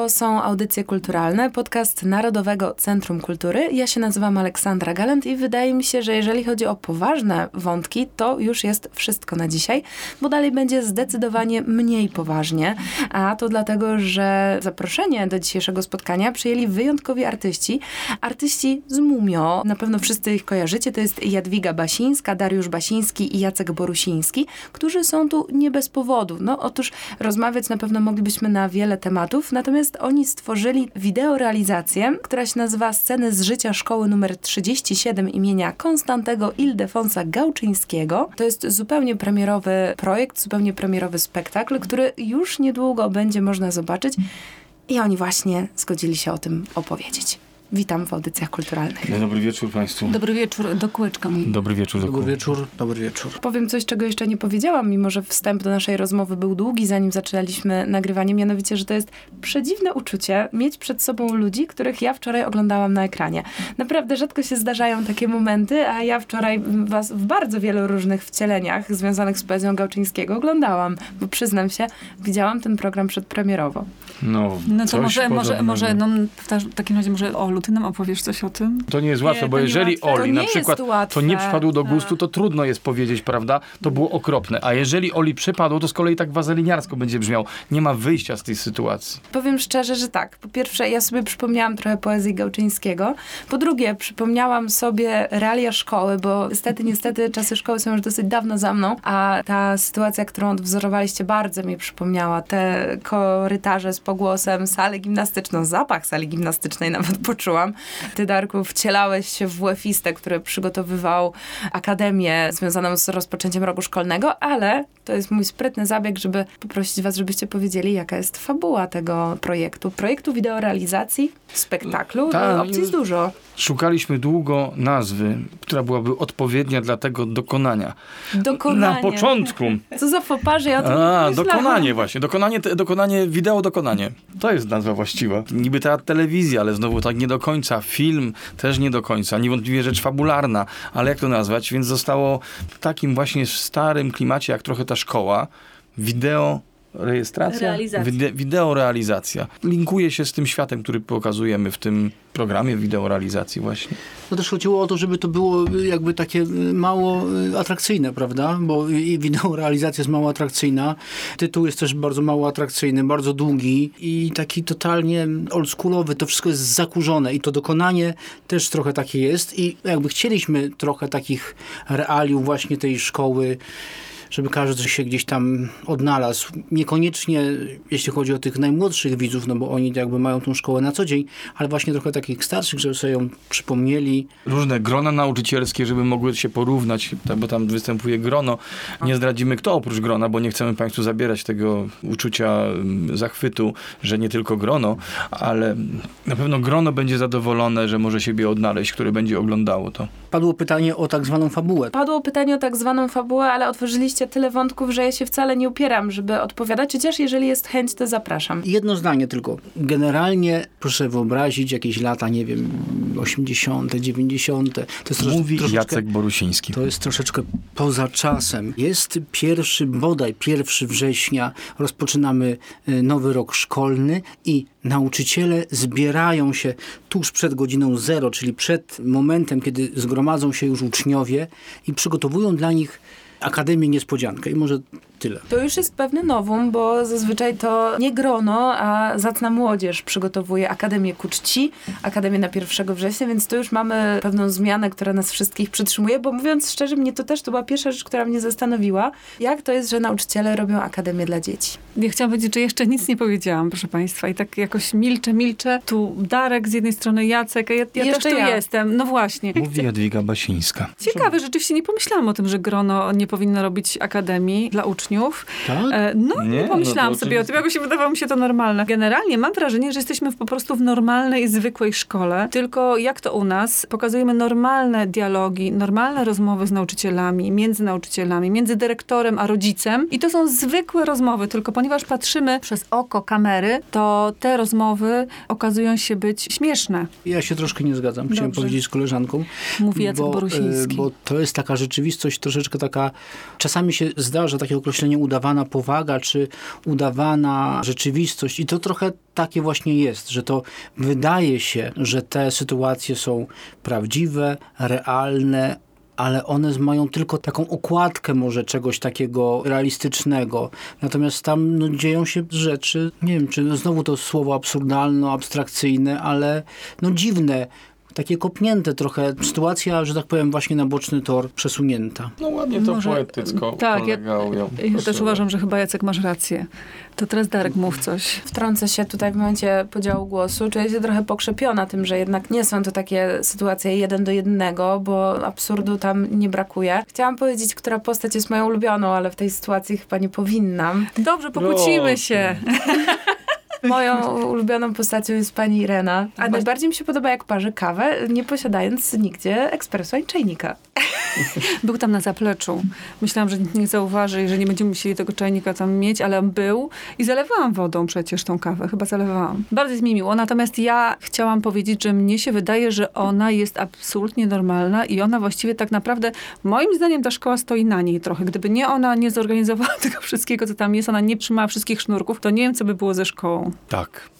To są audycje kulturalne, podcast Narodowego Centrum Kultury. Ja się nazywam Aleksandra Galent i wydaje mi się, że jeżeli chodzi o poważne wątki, to już jest wszystko na dzisiaj, bo dalej będzie zdecydowanie mniej poważnie. A to dlatego, że zaproszenie do dzisiejszego spotkania przyjęli wyjątkowi artyści. Artyści z Mumio, na pewno wszyscy ich kojarzycie, to jest Jadwiga Basińska, Dariusz Basiński i Jacek Borusiński, którzy są tu nie bez powodu. No otóż rozmawiać na pewno moglibyśmy na wiele tematów, natomiast Natomiast oni stworzyli wideorealizację, która się nazywa Sceny z życia szkoły numer 37 imienia Konstantego Ildefonsa Gałczyńskiego. To jest zupełnie premierowy projekt, zupełnie premierowy spektakl, który już niedługo będzie można zobaczyć. I oni właśnie zgodzili się o tym opowiedzieć. Witam w audycjach kulturalnych. Dobry wieczór Państwu. Dobry wieczór, do kółeczka. Dobry wieczór, do Dobry wieczór, dobry wieczór. Powiem coś, czego jeszcze nie powiedziałam, mimo że wstęp do naszej rozmowy był długi, zanim zaczynaliśmy nagrywanie, mianowicie, że to jest przedziwne uczucie mieć przed sobą ludzi, których ja wczoraj oglądałam na ekranie. Naprawdę rzadko się zdarzają takie momenty, a ja wczoraj was w bardzo wielu różnych wcieleniach związanych z poezją Gałczyńskiego oglądałam, bo przyznam się, widziałam ten program przedpremierowo. No, No to coś może, może, może no, w takim razie może Olu, ty nam opowiesz coś o tym? To nie jest łatwe, Nie, bo jeżeli Oli na przykład to nie przypadło do gustu, to trudno jest powiedzieć, prawda? To było okropne. A jeżeli Oli przypadło, to z kolei tak wazeliniarsko będzie brzmiał. Nie ma wyjścia z tej sytuacji. Powiem szczerze, że tak. Po pierwsze, ja sobie przypomniałam trochę poezji Gałczyńskiego. Po drugie, przypomniałam sobie realia szkoły, bo niestety, niestety czasy szkoły są już dosyć dawno za mną, a ta sytuacja, którą odwzorowaliście, bardzo mi przypomniała. Te korytarze z pogłosem, salę gimnastyczną, zapach sali gimnastycznej nawet poczułam. Ty, Darku, wcielałeś się w WF-istę, który przygotowywał akademię związaną z rozpoczęciem roku szkolnego, ale to jest mój sprytny zabieg, żeby poprosić was, żebyście powiedzieli, jaka jest fabuła tego projektu. Projektu wideorealizacji, spektaklu. Tak, Opcji jest dużo. Szukaliśmy długo nazwy, która byłaby odpowiednia dla tego dokonania. Dokonanie. Na początku. Co za foparze, ja o tym nie A, dokonanie właśnie. Dokonanie, dokonanie, wideo dokonanie. To jest nazwa właściwa. Niby teatr telewizja, ale znowu tak nie do końca. Film też nie do końca. Niewątpliwie rzecz fabularna, ale jak to nazwać? Więc zostało w takim właśnie starym klimacie, jak trochę ta szkoła. Wideo rejestracja? Realizacja. Wide, wideorealizacja. Linkuje się z tym światem, który pokazujemy w tym programie wideorealizacji właśnie. No też chodziło o to, żeby to było jakby takie y, mało y, atrakcyjne, prawda? Bo i wideo realizacja jest mało atrakcyjna. Tytuł jest też bardzo mało atrakcyjny, bardzo długi i taki totalnie oldschoolowy. To wszystko jest zakurzone i to dokonanie też trochę takie jest i jakby chcieliśmy trochę takich realiów właśnie tej szkoły żeby każdy się gdzieś tam odnalazł. Niekoniecznie jeśli chodzi o tych najmłodszych widzów, no bo oni jakby mają tą szkołę na co dzień, ale właśnie trochę takich starszych, żeby sobie ją przypomnieli. różne grona nauczycielskie, żeby mogły się porównać, tak, bo tam występuje grono. Nie zdradzimy kto oprócz grona, bo nie chcemy Państwu zabierać tego uczucia mm, zachwytu, że nie tylko grono, ale na pewno grono będzie zadowolone, że może siebie odnaleźć, które będzie oglądało to. Padło pytanie o tak zwaną fabułę. Padło pytanie o tak zwaną fabułę, ale otworzyliście tyle wątków, że ja się wcale nie upieram, żeby odpowiadać, chociaż jeżeli jest chęć, to zapraszam. Jedno zdanie tylko. Generalnie proszę wyobrazić jakieś lata, nie wiem, 80., 90. To jest Mówi troszeczkę- Jacek Borusiński. To jest troszeczkę poza czasem. Jest pierwszy, bodaj pierwszy września, rozpoczynamy y, nowy rok szkolny i nauczyciele zbierają się tuż przed godziną zero, czyli przed momentem, kiedy zgromadzą się już uczniowie i przygotowują dla nich Akademię Niespodziankę. I może tyle. To już jest pewne nowum, bo zazwyczaj to nie grono, a zacna młodzież przygotowuje Akademię ku czci, Akademię na 1 września, więc tu już mamy pewną zmianę, która nas wszystkich przytrzymuje, bo mówiąc szczerze, mnie to też to była pierwsza rzecz, która mnie zastanowiła, jak to jest, że nauczyciele robią Akademię dla dzieci. Ja chciałam powiedzieć, że jeszcze nic nie powiedziałam, proszę państwa. I tak jakoś milczę, milczę. Tu Darek z jednej strony, Jacek, a ja, ja Jeszcze też tu ja. jestem. No właśnie. Mówi Jadwiga Basińska. Ciekawe, rzeczywiście nie pomyślałam o tym, że grono nie powinno robić akademii dla uczniów. Tak? E, no, Nie, no pomyślałam to sobie o tym, jakoś się wydawało mi się to normalne. Generalnie mam wrażenie, że jesteśmy po prostu w normalnej, zwykłej szkole, tylko jak to u nas, pokazujemy normalne dialogi, normalne rozmowy z nauczycielami, między nauczycielami, między dyrektorem a rodzicem i to są zwykłe rozmowy, tylko ponieważ patrzymy przez oko kamery, to te rozmowy okazują się być śmieszne. Ja się troszkę nie zgadzam, chciałem Dobrze. powiedzieć z koleżanką. Mówi Jacek bo, Borusiński. e, Bo to jest taka rzeczywistość troszeczkę taka, czasami się zdarza takie określenie udawana powaga, czy udawana rzeczywistość. I to trochę takie właśnie jest, że to wydaje się, że te sytuacje są prawdziwe, realne, ale one mają tylko taką okładkę może czegoś takiego realistycznego. Natomiast tam no, dzieją się rzeczy, nie wiem, czy znowu to słowo absurdalno, abstrakcyjne, ale no dziwne. Takie kopnięte trochę, sytuacja, że tak powiem, właśnie na boczny tor przesunięta. No ładnie to Może- poetycko tak, ja- ujął. Ja też Proszę. uważam, że chyba Jacek masz rację. To teraz Darek mów coś. Wtrącę się tutaj w momencie podziału głosu. Czuję się trochę pokrzepiona tym, że jednak nie są to takie sytuacje jeden do jednego, bo absurdu tam nie brakuje. Chciałam powiedzieć, która postać jest moją ulubioną, ale w tej sytuacji chyba nie powinnam. Dobrze, pokłócimy Proszę. się. Moją ulubioną postacią jest pani Irena. A najbardziej mi się podoba, jak parzy kawę, nie posiadając nigdzie ekspresu ani czajnika. Był tam na zapleczu. Myślałam, że nikt nie zauważy i że nie będziemy musieli tego czajnika tam mieć, ale on był i zalewałam wodą przecież tą kawę. Chyba zalewałam. Bardzo jest mi miło. Natomiast ja chciałam powiedzieć, że mnie się wydaje, że ona jest absolutnie normalna i ona właściwie tak naprawdę, moim zdaniem ta szkoła stoi na niej trochę. Gdyby nie ona nie zorganizowała tego wszystkiego, co tam jest, ona nie trzymała wszystkich sznurków, to nie wiem, co by było ze szkołą. Tak.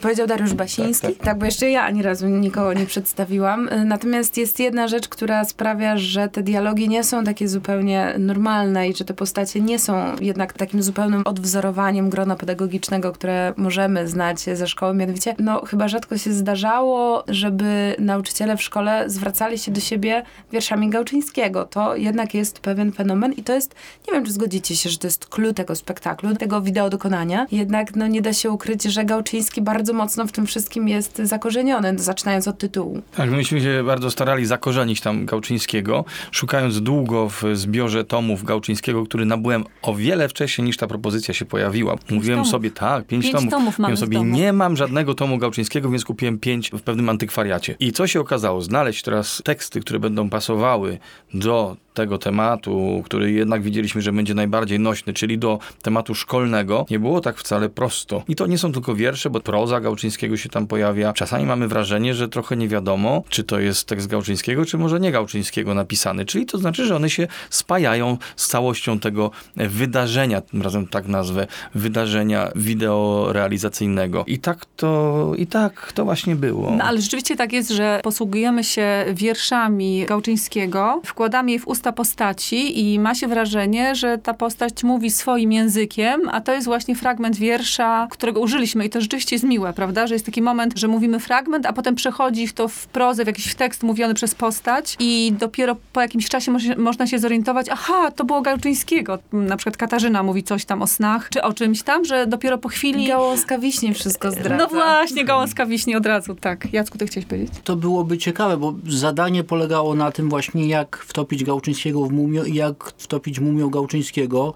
Powiedział Dariusz Basiński. Tak, bo jeszcze ja ani razu nikogo nie przedstawiłam. Y, Natomiast jest jedna rzecz, która sprawia, że te dialogi nie są takie zupełnie normalne i że te postacie nie są jednak takim zupełnym odwzorowaniem grona pedagogicznego, które możemy znać ze szkoły. Mianowicie, no chyba rzadko się zdarzało, żeby nauczyciele w szkole zwracali się do siebie wierszami Gałczyńskiego. To jednak jest pewien fenomen i to jest, nie wiem, czy zgodzicie się, że to jest clue tego spektaklu, tego wideo dokonania. Jednak no nie da się ukryć, że Gałczyński bardzo mocno w tym wszystkim jest zakorzeniony, zaczynając od tytułu. Tak, myśmy się bardzo starali zakorzenić tam Gałczyńskiego, szukając długo w zbiorze tomów Gałczyńskiego, który nabyłem o wiele wcześniej niż ta propozycja się pojawiła. Mówiłem tomów. sobie, tak, pięć, Pięć tomów. tomów Mówiłem sobie, domu. nie mam żadnego tomu Gałczyńskiego, więc kupiłem pięć w pewnym antykwariacie. I co się okazało? Znaleźć teraz teksty, które będą pasowały do tego tematu, który jednak widzieliśmy, że będzie najbardziej nośny, czyli do tematu szkolnego, nie było tak wcale prosto. I to nie są tylko wiersze, bo proza Gałczyńskiego się tam pojawia. Czasami mamy wrażenie, że trochę nie wiadomo, czy to jest tekst Gałczyńskiego, czy może nie Gałczyńskiego napisany. Czyli to znaczy, że one się spajają z całością tego wydarzenia, tym razem tak nazwę, wydarzenia wideorealizacyjnego. I tak to, i tak to właśnie było. No ale rzeczywiście tak jest, że posługujemy się wierszami Gałczyńskiego, wkładamy je w usta postaci i ma się wrażenie, że ta postać mówi swoim językiem, a to jest właśnie fragment wiersza, którego użyliśmy i to rzeczywiście jest miłe, prawda? Że jest taki moment, że mówimy fragment, a potem przechodzi w to w prozę, w jakiś tekst mówiony przez postać i dopiero po jakimś czasie mo- można się zorientować, aha, to było Gałczyńskiego. Na przykład Katarzyna mówi coś tam o snach, czy o czymś tam, że dopiero po chwili... Gałązka wiśnie wszystko zdradza. No właśnie, gałązka wiśni od razu, tak. Jacku, ty chciałeś powiedzieć? To byłoby ciekawe, bo zadanie polegało na tym właśnie, jak wtopić Gałczyńskiego w mumio i jak wtopić mumio Gałczyńskiego,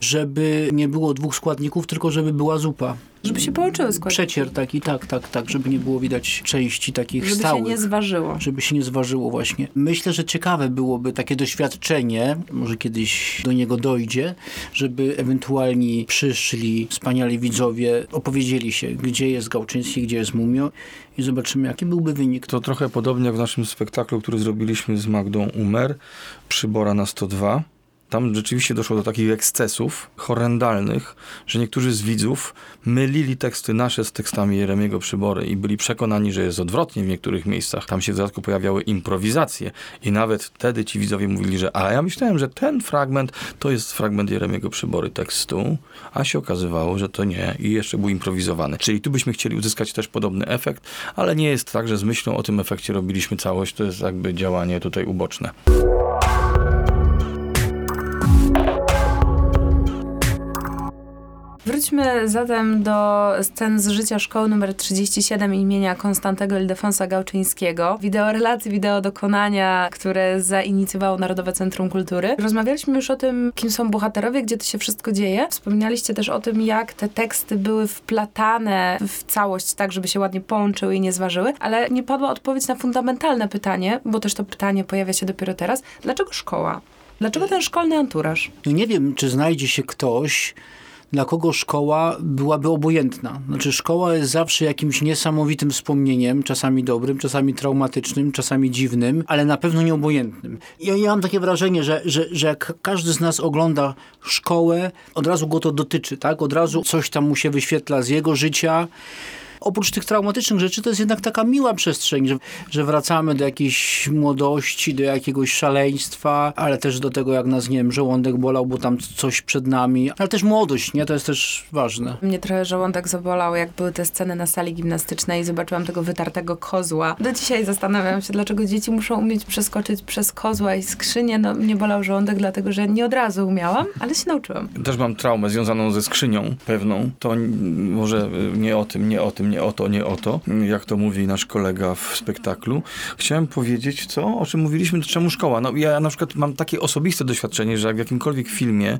żeby nie było dwóch składników, tylko żeby była zupa. Żeby się połączyły składniki. Przecier taki, tak, tak, tak, żeby nie było widać części takich Żeby stałych. się nie zważyło. żeby się nie zważyło właśnie. Myślę, że ciekawe byłoby takie doświadczenie, może kiedyś do niego dojdzie, żeby ewentualni przyszli wspaniali widzowie, opowiedzieli się, gdzie jest Gałczyński, gdzie jest Mumio i zobaczymy, jaki byłby wynik. To trochę podobnie jak w naszym spektaklu, który zrobiliśmy z Magdą Umer, Przybora na 102. Tam rzeczywiście doszło do takich ekscesów horrendalnych, że niektórzy z widzów mylili teksty nasze z tekstami Jeremiego Przybory i byli przekonani, że jest odwrotnie w niektórych miejscach. Tam się w dodatku pojawiały improwizacje i nawet wtedy ci widzowie mówili, że a ja myślałem, że ten fragment to jest fragment Jeremiego Przybory tekstu, a się okazywało, że to nie i jeszcze był improwizowany. Czyli tu byśmy chcieli uzyskać też podobny efekt, ale nie jest tak, że z myślą o tym efekcie robiliśmy całość, to jest jakby działanie tutaj uboczne. Wróćmy zatem do scen z życia szkoły nr 37 imienia Konstantego Ildefonsa Gałczyńskiego. Wideorelacji, wideo dokonania, które zainicjowało Narodowe Centrum Kultury. Rozmawialiśmy już o tym, kim są bohaterowie, gdzie to się wszystko dzieje. Wspominaliście też o tym, jak te teksty były wplatane w całość, tak żeby się ładnie połączyły i nie zważyły, ale nie padła odpowiedź na fundamentalne pytanie, bo też to pytanie pojawia się dopiero teraz. Dlaczego szkoła? Dlaczego ten szkolny anturaż? Nie wiem, czy znajdzie się ktoś, dla kogo szkoła byłaby obojętna. Znaczy szkoła jest zawsze jakimś niesamowitym wspomnieniem, czasami dobrym, czasami traumatycznym, czasami dziwnym, ale na pewno nieobojętnym. Ja, ja mam takie wrażenie, że, że, że jak każdy z nas ogląda szkołę, od razu go to dotyczy, tak? Od razu coś tam mu się wyświetla z jego życia. Oprócz tych traumatycznych rzeczy, to jest jednak taka miła przestrzeń, że, że wracamy do jakiejś młodości, do jakiegoś szaleństwa, ale też do tego, jak nas, nie wiem, żołądek bolał, bo tam coś przed nami. Ale też młodość, nie? To jest też ważne. Mnie trochę żołądek zabolał, jak były te sceny na sali gimnastycznej i zobaczyłam tego wytartego kozła. Do dzisiaj zastanawiam się, dlaczego dzieci muszą umieć przeskoczyć przez kozła i skrzynię. No, mnie bolał żołądek, dlatego że nie od razu umiałam, ale się nauczyłam. Też mam traumę związaną ze skrzynią pewną. To może nie o tym, nie o tym, nie o to, nie o to, jak to mówi nasz kolega w spektaklu. Chciałem powiedzieć, co? O czym mówiliśmy, to czemu szkoła? No ja na przykład mam takie osobiste doświadczenie, że jak w jakimkolwiek filmie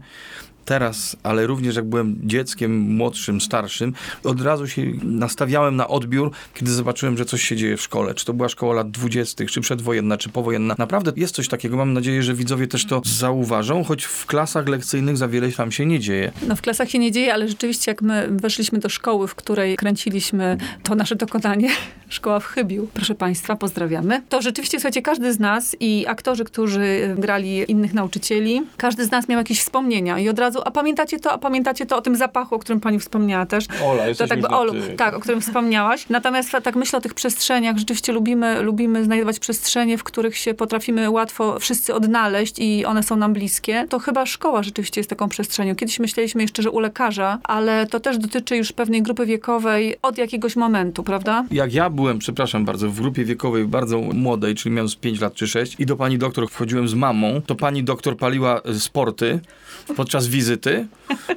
teraz, ale również jak byłem dzieckiem młodszym, starszym, od razu się nastawiałem na odbiór, kiedy zobaczyłem, że coś się dzieje w szkole. Czy to była szkoła lat 20., czy przedwojenna, czy powojenna. Naprawdę jest coś takiego. Mam nadzieję, że widzowie też to zauważą, choć w klasach lekcyjnych za wiele tam się nie dzieje. No w klasach się nie dzieje, ale rzeczywiście jak my weszliśmy do szkoły, w której kręciliśmy to nasze dokonanie, szkoła w Chybiu, proszę Państwa, pozdrawiamy, to rzeczywiście, słuchajcie, każdy z nas i aktorzy, którzy grali innych nauczycieli, każdy z nas miał jakieś wspomnienia i od razu, a pamiętacie to, a pamiętacie to o tym zapachu, o którym pani wspomniała też. Ola, To tak, Olu, tak, o którym wspomniałaś. Natomiast tak myślę o tych przestrzeniach. Rzeczywiście lubimy, lubimy znajdować przestrzenie, w których się potrafimy łatwo wszyscy odnaleźć i one są nam bliskie. To chyba szkoła rzeczywiście jest taką przestrzenią. Kiedyś myśleliśmy jeszcze, że u lekarza, ale to też dotyczy już pewnej grupy wiekowej od jakiegoś momentu, prawda? Jak ja byłem, przepraszam bardzo, w grupie wiekowej bardzo młodej, czyli miałem z 5 lat czy 6 i do pani doktor wchodziłem z mamą, to pani doktor paliła sporty podczas wizyty.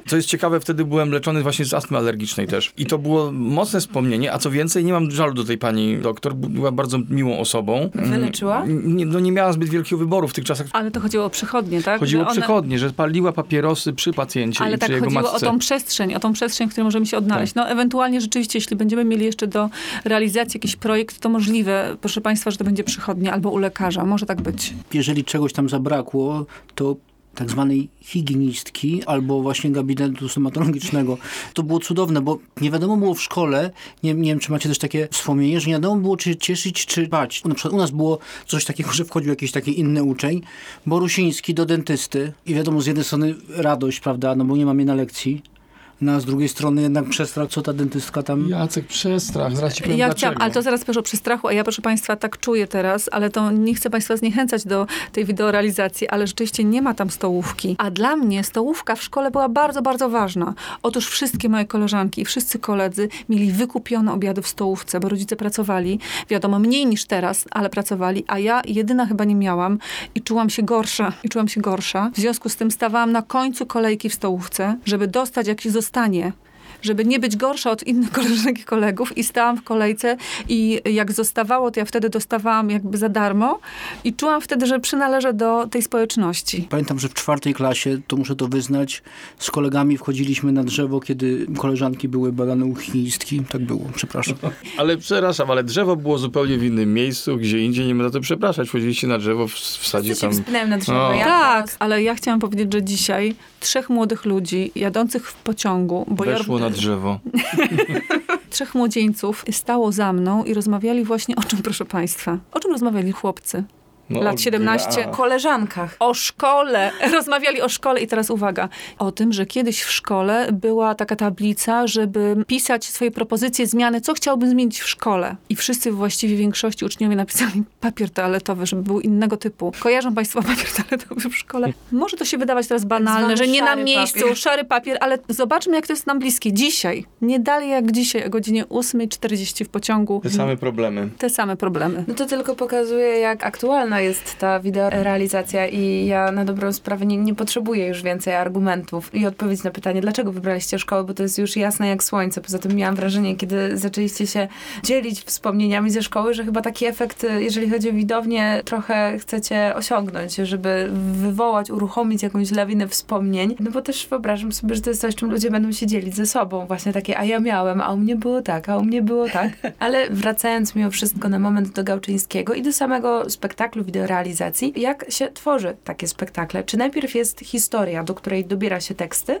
Co jest ciekawe, wtedy byłem leczony właśnie z astmy alergicznej też. I to było mocne wspomnienie, a co więcej, nie mam żalu do tej pani doktor, była bardzo miłą osobą. Wyleczyła? Mm, Nie, no nie miała zbyt wielkiego wyboru w tych czasach. Ale to chodziło o przychodnie, tak? Chodziło o przychodnie, że paliła papierosy przy pacjencie Ale i tak przy jego chodziło matce. o tą przestrzeń, o tą przestrzeń, w której możemy się odnaleźć. No ewentualnie rzeczywiście, jeśli będziemy mieli jeszcze do realizacji jakiś projekt, to możliwe, proszę Państwa, że to będzie przychodnia albo u lekarza. Może tak być. Jeżeli czegoś tam zabrakło, to tak zwanej higienistki albo właśnie gabinetu stomatologicznego. To było cudowne, bo nie wiadomo było w szkole, nie, nie wiem, czy macie też takie wspomnienie, że nie wiadomo było, czy cieszyć, czy bać. Na przykład u nas było coś takiego, że wchodził jakiś taki inny uczeń, Borusiński do dentysty i wiadomo, z jednej strony radość, prawda, no bo nie mam jej na lekcji, no a z drugiej strony jednak przestrach, co ta dentystka tam... Jacek, przestrach, zaraz ci powiem Ja dlaczego. chciałam, ale to zaraz proszę o przestrachu, a ja proszę Państwa tak czuję teraz, ale to nie chcę Państwa zniechęcać do tej wideorealizacji, ale rzeczywiście nie ma tam stołówki. A dla mnie stołówka w szkole była bardzo, bardzo ważna. Otóż wszystkie moje koleżanki i wszyscy koledzy mieli wykupione obiady w stołówce, bo rodzice pracowali, wiadomo, mniej niż teraz, ale pracowali, a ja jedyna chyba nie miałam i czułam się gorsza. I czułam się gorsza. W związku z tym stawałam na końcu kolejki w stołówce, żeby dostać jakieś zostanie żeby nie być gorsza od innych koleżanek i kolegów i stałam w kolejce i jak zostawało, to ja wtedy dostawałam jakby za darmo i czułam wtedy, że przynależę do tej społeczności. Pamiętam, że w czwartej klasie, to muszę to wyznać, z kolegami wchodziliśmy na drzewo, kiedy koleżanki były badane u higienistki. Tak było, przepraszam. Ale przepraszam, ale drzewo było zupełnie w innym miejscu, gdzie indziej, nie ma za to przepraszać. Wchodziliście na drzewo w, w sadzie tam... na drzewo. No. Ja Tak, ale ja chciałam powiedzieć, że dzisiaj trzech młodych ludzi jadących w pociągu, bo ja Weszło drzewo. trzech młodzieńców stało za mną i rozmawiali właśnie o czym, proszę państwa? O czym rozmawiali chłopcy? No, Lat 17. o koleżankach. O szkole. Rozmawiali o szkole i teraz uwaga. O tym, że kiedyś w szkole była taka tablica, żeby pisać swoje propozycje zmiany, co chciałbym zmienić w szkole. I wszyscy właściwie w większości uczniowie napisali papier toaletowy, żeby był innego typu. Kojarzą państwo papier toaletowy w szkole? Może to się wydawać teraz banalne, zwany że nie na miejscu, papier. szary papier, ale zobaczmy, jak to jest nam bliskie. Dzisiaj. Nie dalej jak dzisiaj, o godzinie 8.40 w pociągu. Te same problemy. Te same problemy. No to tylko pokazuje, jak aktualna jest ta wideorealizacja i ja na dobrą sprawę nie, nie potrzebuję już więcej argumentów i odpowiedzi na pytanie, dlaczego wybraliście szkołę, bo to jest już jasne jak słońce. Poza tym miałam wrażenie, kiedy zaczęliście się dzielić wspomnieniami ze szkoły, że chyba taki efekt, jeżeli chodzi o widownię, trochę chcecie osiągnąć, żeby wywołać, uruchomić jakąś lawinę wspomnień. No bo też wyobrażam sobie, że to jest coś, czym ludzie będą się dzielić ze sobą. Właśnie takie, a ja miałem, a u mnie było tak, a u mnie było tak. Ale wracając mimo wszystko na moment do Gałczyńskiego i do samego spektaklu wideorealizacji, jak się tworzy takie spektakle. Czy najpierw jest historia, do której dobiera się teksty,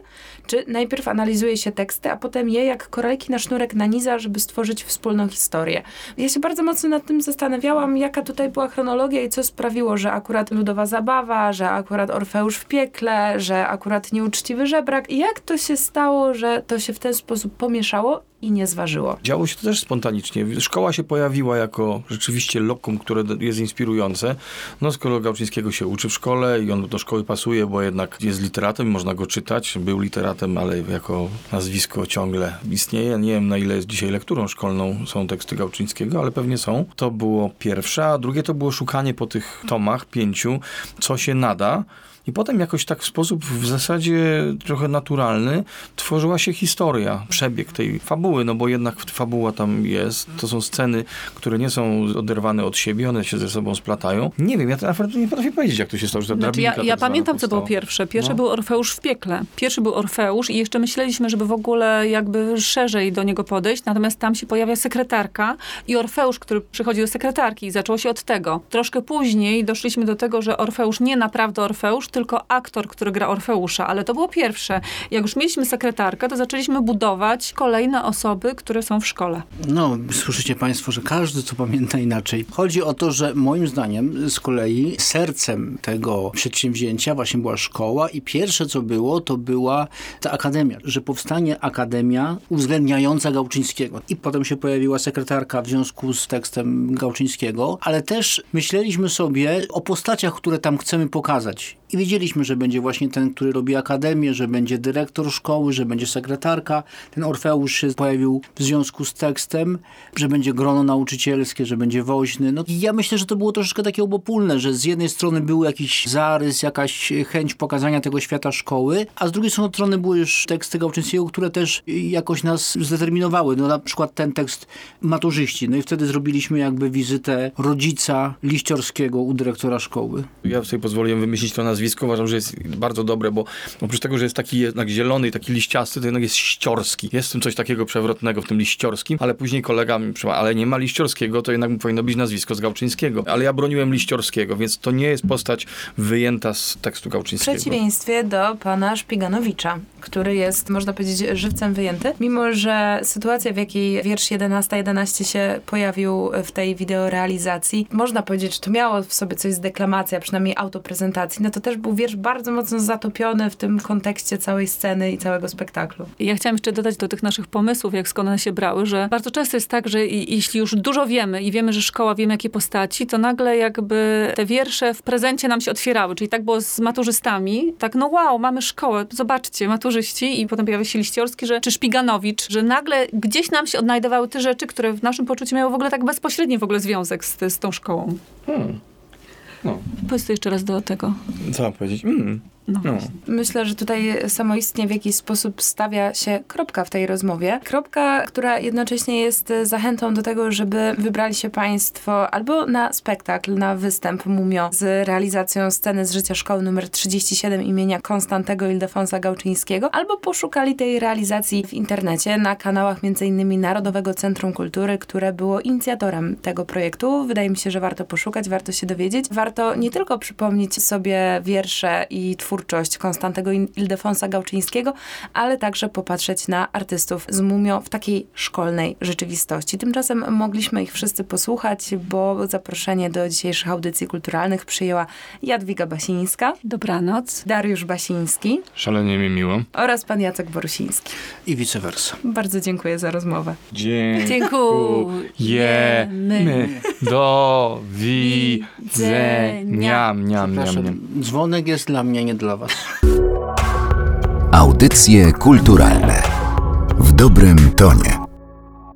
czy najpierw analizuje się teksty, a potem je jak koralki na sznurek naniza, żeby stworzyć wspólną historię. Ja się bardzo mocno nad tym zastanawiałam, jaka tutaj była chronologia i co sprawiło, że akurat ludowa zabawa, że akurat Orfeusz w piekle, że akurat nieuczciwy żebrak. I jak to się stało, że to się w ten sposób pomieszało i nie zważyło? Działo się to też spontanicznie. Szkoła się pojawiła jako rzeczywiście lokum, które jest inspirujące. No skoro Gałczyńskiego się uczy w szkole i on do szkoły pasuje, bo jednak jest literatem, można go czytać. Był literatem, ale jako nazwisko ciągle istnieje. Nie wiem na ile jest dzisiaj lekturą szkolną są teksty Gałczyńskiego, ale pewnie są. To było pierwsze, a drugie to było szukanie po tych tomach, pięciu, co się nada. I potem jakoś tak w sposób w zasadzie trochę naturalny tworzyła się historia, przebieg tej fabuły, no bo jednak fabuła tam jest. To są sceny, które nie są oderwane od siebie, one się ze sobą splatają. Nie wiem, ja naprawdę nie potrafię powiedzieć, jak to się stało, że ta Znaczy, ja, drabinka ja tak pamiętam, co było pierwsze. Pierwszy No. był Orfeusz w piekle. Pierwszy był Orfeusz i jeszcze myśleliśmy, żeby w ogóle jakby szerzej do niego podejść, natomiast tam się pojawia sekretarka i Orfeusz, który przychodzi do sekretarki i zaczęło się od tego. Troszkę później doszliśmy do tego, że Orfeusz nie naprawdę Orfeusz, tylko aktor, który gra Orfeusza, ale to było pierwsze. Jak już mieliśmy sekretarkę, to zaczęliśmy budować kolejne osoby, które są w szkole. No, słyszycie Państwo, że każdy to pamięta inaczej. Chodzi o to, że moim zdaniem z kolei sercem tego przedsięwzięcia właśnie była szkoła i pierwsze co było, to była ta akademia, że powstanie akademia uwzględniająca Gałczyńskiego. I potem się pojawiła sekretarka w związku z tekstem Gałczyńskiego, ale też myśleliśmy sobie o postaciach, które tam chcemy pokazać. I wiedzieliśmy, że będzie właśnie ten, który robi akademię, że będzie dyrektor szkoły, że będzie sekretarka. Ten Orfeusz się pojawił w związku z tekstem, że będzie grono nauczycielskie, że będzie woźny. No i ja myślę, że to było troszeczkę takie obopólne, że z jednej strony był jakiś zarys, jakaś chęć pokazania tego świata szkoły, a z drugiej strony były już teksty Gałczyńskiego, które też jakoś nas zdeterminowały. No na przykład ten tekst maturzyści. No i wtedy zrobiliśmy jakby wizytę rodzica Liściorskiego u dyrektora szkoły. Ja sobie pozwoliłem wymyślić to nazwisko, uważam, że jest bardzo dobre, bo oprócz tego, że jest taki jednak zielony i taki liściasty, to jednak jest ściorski. Jest w tym coś takiego przewrotnego w tym liściorskim, ale później kolega mi przypomniał, ale nie ma liściorskiego, to jednak powinno być nazwisko z Gałczyńskiego. Ale ja broniłem liściorskiego, więc to nie jest postać wyjęta z tekstu W Gałczyńskiego. przeciwieństwie do pana Szpiganowicza, który jest, można powiedzieć, żywcem wyjęty, mimo że sytuacja, w jakiej wiersz 11-11 się pojawił w tej wideorealizacji, można powiedzieć, że to miało w sobie coś z deklamacji, a przynajmniej autoprezentacji, no to też był wiersz bardzo mocno zatopiony w tym kontekście całej sceny i całego spektaklu. I Ja chciałam jeszcze dodać do tych naszych pomysłów, jak skąd one się brały, że bardzo często jest tak, że i- jeśli już dużo wiemy i wiemy, że szkoła, wiemy jakie postaci, to nagle jakby te wiersze w prezencie nam się otwierały. Czyli tak było z maturzystami, tak no wow, mamy szkołę, zobaczcie, maturzyści i potem pojawia się Liściorski, że, czy Szpiganowicz, że nagle gdzieś nam się odnajdowały te rzeczy, które w naszym poczuciu miały w ogóle tak bezpośredni w ogóle związek z, z tą szkołą. No. Powiedz to jeszcze raz do tego. Co mam powiedzieć? Mm. No. No. Myślę, że tutaj samoistnie w jakiś sposób stawia się kropka w tej rozmowie. Kropka, która jednocześnie jest zachętą do tego, żeby wybrali się Państwo albo na spektakl, na występ Mumio z realizacją sceny z życia szkoły numer 37 imienia Konstantego Ildefonsa Gałczyńskiego, albo poszukali tej realizacji w internecie na kanałach m.in. Narodowego Centrum Kultury, które było inicjatorem tego projektu. Wydaje mi się, że warto poszukać, warto się dowiedzieć. Warto nie tylko przypomnieć sobie wiersze i twórczość Konstantego Ildefonsa Gałczyńskiego, ale także popatrzeć na artystów z Mumio w takiej szkolnej rzeczywistości. Tymczasem mogliśmy ich wszyscy posłuchać, bo zaproszenie do dzisiejszych audycji kulturalnych przyjęła Jadwiga Basińska, Dobranoc. Dariusz Basiński Szalenie mi miło. oraz pan Jacek Borusiński. I vice versa. Bardzo dziękuję za rozmowę. Dziękujemy. Do widzenia. Miam, miam, miam, miam. dzwonek jest dla mnie, nie dla was. Audycje kulturalne w dobrym tonie.